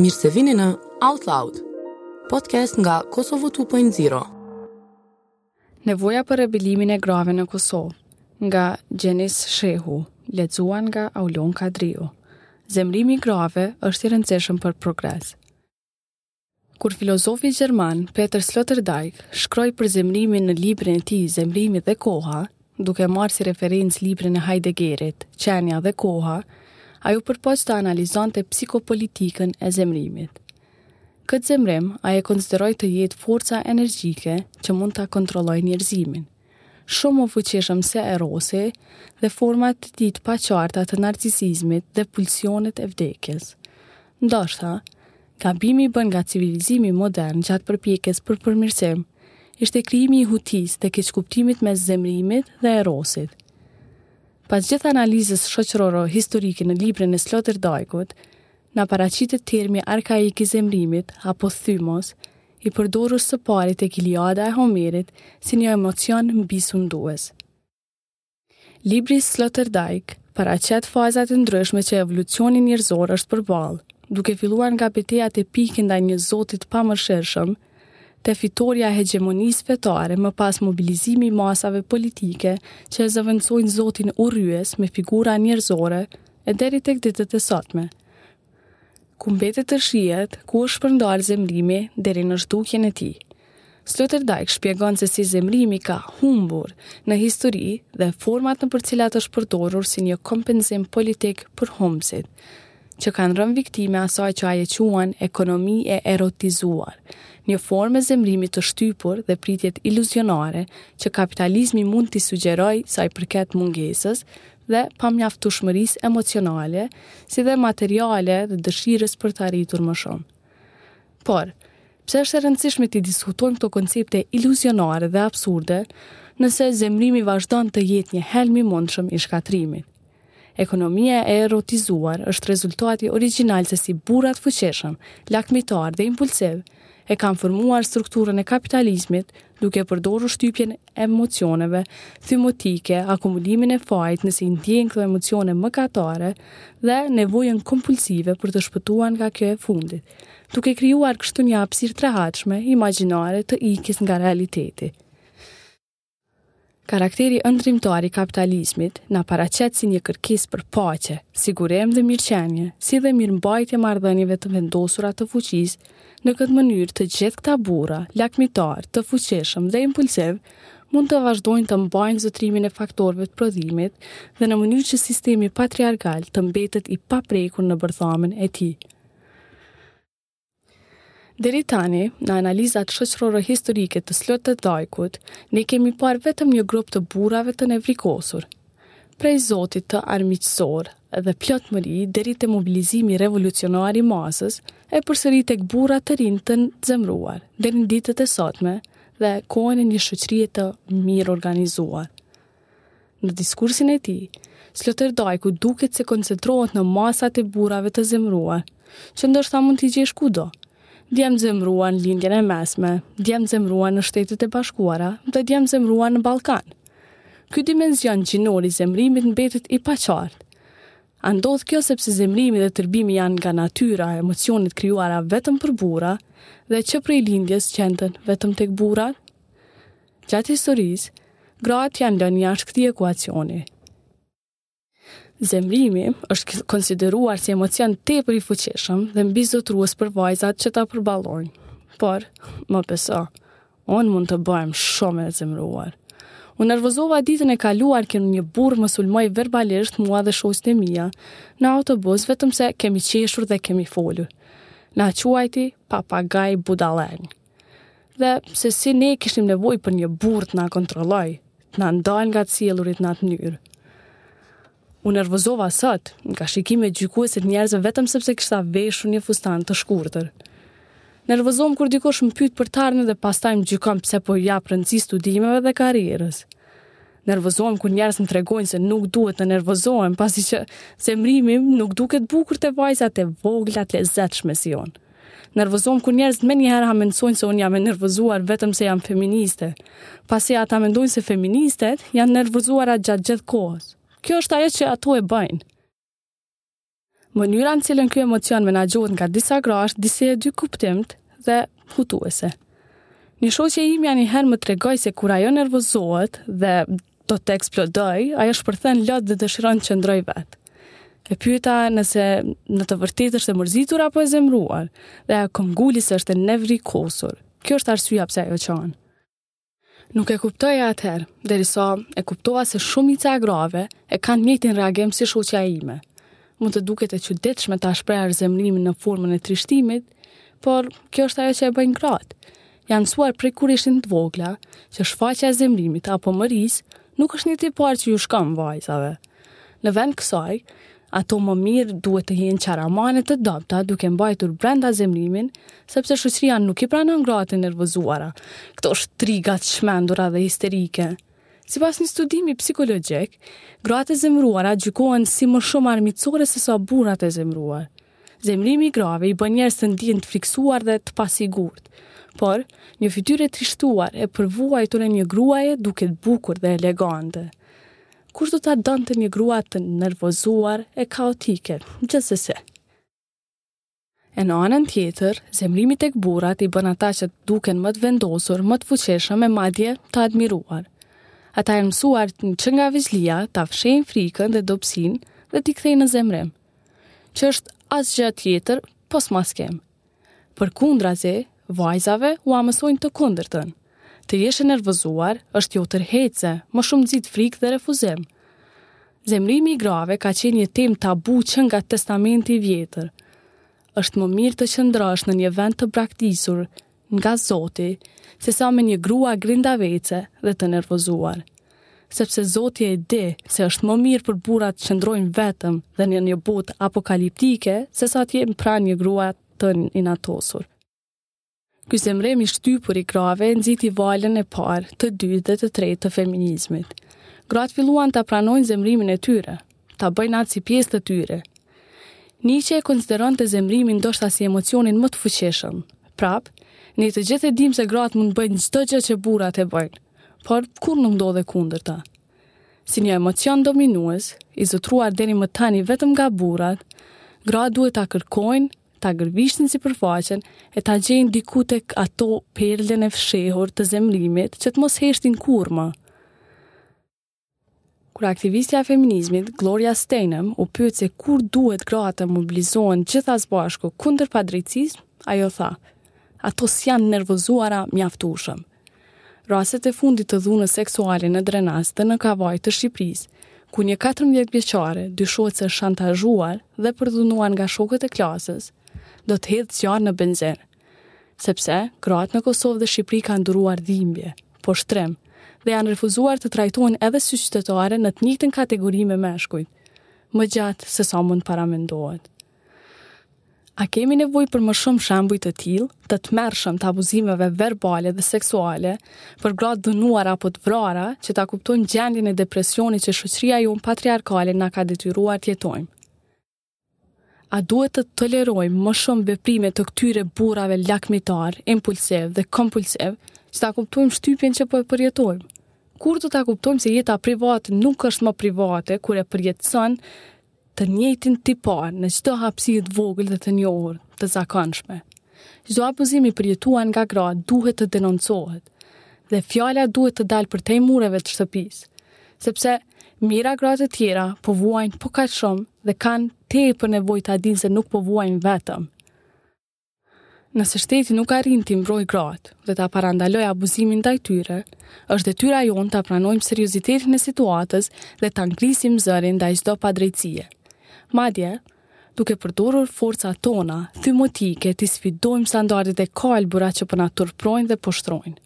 Mirë se vini në Out Loud, podcast nga Kosovo 2.0. Nevoja për rebelimin e grave në Kosovë, nga Gjenis Shehu, lexuar nga Aulon Kadriu. Zemërimi i grave është i rëndësishëm për progres. Kur filozofi gjerman Peter Sloterdijk shkroi për zemërimin në librin e tij Zemërimi dhe koha, duke marrë si referencë librin e Heideggerit, Qenia dhe koha, ai u përpoq të analizonte psikopolitikën e zemërimit. Këtë zemërim ai e konsideroi të jetë forca energjike që mund ta kontrollojë njerëzimin. Shumë më fuqishëm se Erosi dhe format e tij të paqarta të narcisizmit dhe pulsionet e vdekjes. Ndoshta, gabimi i bërë nga civilizimi modern gjatë përpjekjes për përmirësim ishte krijimi i hutisë dhe keqkuptimit mes zemërimit dhe Erosit. Pas gjithë analizës shoqëroro-historike në librin e Sloterdijk-ut, na paraqitet termi arkaik i zemërimit apo thymos, i përdorur së pari tek Iliada e Homerit si një emocion mbisundues. Libri i Sloterdijk paraqet fazat e ndryshme që evolucioni njerëzor është përballur, duke filluar nga betejat epike ndaj një zoti të pamëshirshëm, te fitorja e hegjemonisë fetare, më pas mobilizimi i masave politike që e zëvendësojnë zotin urrejtës me figura njerëzore e deri tek ditët e sotme, ku mbetet të shihet ku është shpërndarë zemërimi deri në zhdukjen e tij. Sloterdijk shpjegon se si zemërimi ka humbur në histori dhe format nëpër të cilat është përdorur si një kompensim politik për humbësit, që kanë rënë viktimë e asaj që ai e quan ekonomi e erotizuar, një formë e zemërimit të shtypur dhe pritjet iluzionare që kapitalizmi mund t'i sugjerojë sa i përket mungesës dhe pamjaftueshmërisë emocionale, si dhe materiale dhe dëshirës për të arritur më shumë. Por, pse është e rëndësishme t'i diskutojmë këto koncepte iluzionare dhe absurde, nëse zemërimi vazhdon të jetë një helm i mundshëm i shkatërrimit? Ekonomia e erotizuar është rezultati origjinal se si burrat e fuqishëm, lakmitarë dhe impulsivë e kanë formuar strukturën e kapitalizmit duke përdorur shtypjen e emocioneve thymotike, akumulimin e fajit nëse i ndiejnë këto emocione mëkatare dhe nevojën kompulsive për të shpëtuar nga kjo e fundit, duke krijuar kështu një hapësirë të rehatshme imagjinare të ikjes nga realiteti. Karakteri ëndrrimtar i kapitalizmit na paraqitet si një kërkesë për paqe, sigurim dhe mirëqenie, si dhe mirëmbajtje e marrëdhënieve të vendosura të fuqisë, në këtë mënyrë të gjithë këta burra, lakmitarë, të fuqishëm dhe impulsivë, mund të vazhdojnë të mbajnë zotërimin e faktorëve të prodhimit dhe në mënyrë që sistemi patriarkal të mbetet i paprekur në bërthamën e tij. Deri tani, në analizat shoqërore historike të Sloterdajkut, ne kemi parë vetëm një grup të burrave të nevrikosur, prej zotit armiqësor dhe plot mëri deri te mobilizimi revolucionar i masës e përsëri tek burra të rinj të zemruar deri në ditët e sotme dhe kohën e një shoqërie të mirëorganizuar. Në diskursin e tij, Sloterdajku duket se koncentrohet në masat e burrave të zemëruar, që ndoshta mund t'i gjesh kudo. Djem të zemëruar në Lindjen e Mesme, djem të zemëruar në Shtetet e Bashkuara dhe djem të zemëruar në Ballkan. Ky dimension gjinor i zemërimit mbetet i paqartë. A ndodh kjo sepse zemërimi dhe tërbimi janë nga natyra emocione të krijuara vetëm për burra dhe që prej lindjes gjenden vetëm tek burrat? Gjatë historisë, gratë janë lënë jashtë këtij ekuacioni. Zemërimi është konsideruar si emocion tepër i fuqishëm dhe mbizotërues për vajzat që ta përballojnë. Por, më beso, unë mund të bëhem shumë e zemruar. U nervozova ditën e kaluar kur një burrë më sulmoi verbalisht mua dhe shoqet e mia në autobus vetëm se kemi qeshur dhe kemi folur. Na quajti papagaj budallenj. Dhe se si ne kishim nevojë për një burrë të na kontrollojë, të na ndalë nga të sjellurit në atë mënyrë. U nervozova sot, nga shikimet gjykuese të njerëzve vetëm sepse kisha veshur një fustan të shkurtër. Nervozohem kur dikush më pyet për partner dhe pastaj më gjykon pse po i jap rëndësi studimeve dhe karrierës. Nervozohem kur njerëzit më tregojnë se nuk duhet të nervozohem, pasi që zemërimi nuk duket bukur te vajzat e vogla të lezetshme si unë. Nervozohem kur njerëzit menjëherë hamendësojnë se unë jam e nervozuar vetëm se jam feministe, pasi ata mendojnë se feministet janë të nervozuara gjatë gjithë kohës. Kjo është ajo që ato e bëjnë. Mënyra në të cilën ky emocion menaxhohet nga disa gra është disi e dykuptimtë dhe hutuese. Një shoqe imja një herë më tregoi se kur ajo nervozohet dhe Do të eksplodojë, ajo shpërthen në lot dhe dëshiron të qëndrojë vetë. E pyeta nëse në të vërtetë është e mërzitur apo e zemruar, dhe ajo këmbënguli se është e nevrikosur. Kjo është arsyeja pse ajo qan. Nuk e kuptoja atëherë, derisa e kuptova se shumica e grave e kanë të njëjtin reagim si shoqja ime. Mund të duket e çuditshme ta shprehësh zemërimin në formën e trishtimit, por kjo është ajo që e bëjnë gratë. Janë mësuar prej kur ishin të vogla, që shfaqja e zemrimit apo mërisë nuk është një tipar që ju shkon vajzave. Në vend kësaj, ato më mirë duhet të jenë qaramane të dobta duke mbajtur brenda zemrimin, sepse shoqëria nuk i pranon gratë e nervozuara, këto shtriga të çmendura dhe histerike. Sipas një studimi psikologjik, gratë e zemruara gjykohen si më shumë armiqësore sesa burrat e zemruar. Zemrimi i grave i bën njerëzit të ndihen të frikësuar dhe të pasigurt. Por, një fytyrë e trishtuar e përvuajtur e një gruaje duket bukur dhe elegante. Kush do ta donte një grua të nervozuar e kaotike, gjithsesi. E në anën tjetër, zemrimi tek burrat i bën ata që të duken më të vendosur, më të fuqishëm e madje të admiruar. Ata janë mësuar që nga vegjëlia ta fshehin frikën dhe dobësinë dhe t'i kthejnë në zemrim. që është asgjë tjetër pos maskim. Përkundrazi, vajzave ua mësojnë të kundërtën. Të jesh e nervozuar është jo tërheqëse, më shumë nxit frikë dhe refuzim. Zemrimi i grave ka qenë një temë tabu që nga testamenti i vjetër. është më mirë të qëndrosh në një vend të braktisur, nga Zoti, sesa me një grua grindavece dhe të nervozuar. Sepse Zoti e di se është më mirë për burrat të qëndrojnë vetëm dhe në një botë apokaliptike, sesa të jenë pranë një grua të inatosur. Ky zemrim i shtypur i grave nxiti valën e parë, të dytë dhe të tretë të feminizmit. Gratë filluan ta pranojnë zemrimin e tyre, ta bëjnë atë si pjesë të tyre. Nietzsche e konsideronte zemrimin ndoshta si emocionin më të fuqishëm. Prapë, ne të gjithë e dimë se gratë mund të bëjnë çdo gjë që burrat e bëjnë, por kurrë nuk ndodh e kundërta. Si një emocion dominues, i zotëruar deri më tani vetëm nga burrat, gratë duhet ta kërkojnë, ta gërvishtin sipërfaqen e ta gjejnë diku tek ato perlën e fshehur të zemrimit që të mos heshtin kurrë më. Kur aktivistja e feminizmit, Gloria Steinem, u pyet se kur duhet gratë të mobilizohen të gjitha së bashku kundër padrejtësisë, ajo tha, ato s'janë të nervozuara mjaftueshëm. Rastet e fundit të dhunës seksuale në Drenas dhe në Kavajë të Shqipërisë, ku një 14 vjeçare dyshohet se është shantazhuar dhe përdhunuar nga shokët e klasës, do të hedhë zjarr në benzinë. Sepse, gratë në Kosovë dhe Shqipëri kanë duruar dhimbje, poshtërim, dhe janë refuzuar të trajtohen edhe si qytetare në të njëjtën kategori me meshkujt, më gjatë sesa mund të paramendohet. A kemi nevojë për më shumë shembuj të tillë, të tmerrshëm të abuzimeve verbale dhe seksuale për gratë e dhunuara apo të vrara që ta kuptojmë gjendjen e depresionit që shoqëria jonë patriarkale na ka detyruar të jetojmë. A duhet të tolerojmë më shumë veprime të këtyre burrave lakmitarë, impulsivë dhe kompulsivë, që ta kuptojmë shtypjen që po e përjetojmë? Kur do ta kuptojmë se jeta private nuk është më private kur e përjetëson të njëjtin tipar në çdo hapësirë të vogël dhe të njohur, të zakonshme? Çdo abuzim i përjetuar nga gratë duhet të denoncohet dhe fjala duhet të dalë përtej mureve të shtëpisë. Sepse, mijëra gra të tjera po vuajnë po kaq shumë dhe kanë tepër nevojë ta dinë se nuk po vuajnë vetëm. Nëse shteti nuk arrin t'i mbrojë gratë dhe ta parandalojë abuzimin ndaj tyre, është detyra jonë ta pranojmë seriozitetin e situatës dhe ta ngrisim zërin ndaj çdo padrejtësie. Madje, duke përdorur forcat tona thymotike t'i sfidojmë standardet e kalbura që po na turpërojnë dhe poshtërojnë.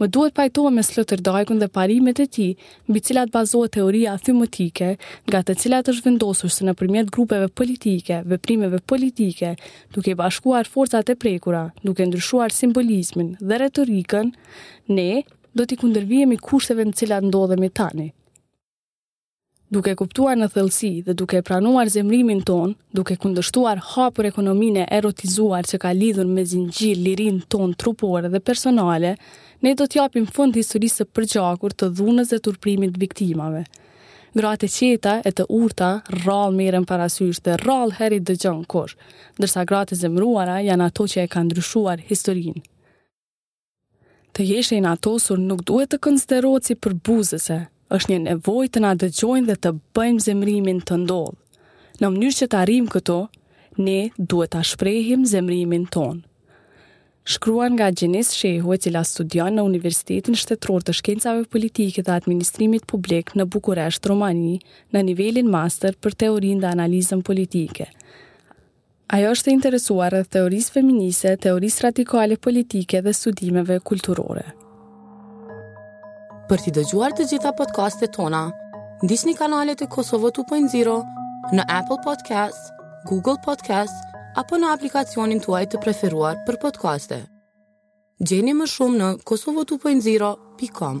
Më duhet të pajtohem me Sloterdijk-un dhe parimet e tij, mbi të cilat bazohet teoria thymotike, nga të cilat është vendosur se nëpërmjet grupeve politike, veprimeve politike, duke bashkuar forcat e prekura, duke ndryshuar simbolizmin dhe retorikën, ne do t'i kundërvihemi kushteve në të cilat ndodhemi tani. Duke kuptuar në thellësi dhe duke pranuar zemërimin tonë, duke kundërshtuar hapur ekonominë e erotizuar që ka lidhur me zinxhir lirinë tonë trupore dhe personale, ne do t'i japim fund historisë së përgjakur të dhunës dhe turpërimit të viktimave. Gratë e qeta e të urta rrallë merren parasysh dhe rrallë herë i dëgjon kush, ndërsa gratë e zemëruara janë ato që e kanë ndryshuar historinë. Të jesh e inatosur nuk duhet të konsiderohet si përbuzëse, është një nevojë të na dëgjojnë dhe të bëjmë zemërimin të ndodhë. Në mënyrë që t'i arrijmë këto, ne duhet ta shprehim zemërimin tonë. Shkruar nga Xhenis Shehu, e cila studion në Universitetin Shtetëror të Shkencave Politike dhe Administrimit Publik në Bukuresht, Rumani, në nivelin master për teorinë dhe analizën politike. Ajo është e interesuar rreth teorisë feministe, teorisë radikale politike dhe studimeve kulturore. Për t'i dëgjuar të gjitha podcastet tona, ndiqni kanalet e Kosovo 2.0 në Apple Podcasts, Google Podcasts apo në aplikacionin tuaj të preferuar për podcaste. Gjeni më shumë në kosovo2.0.com.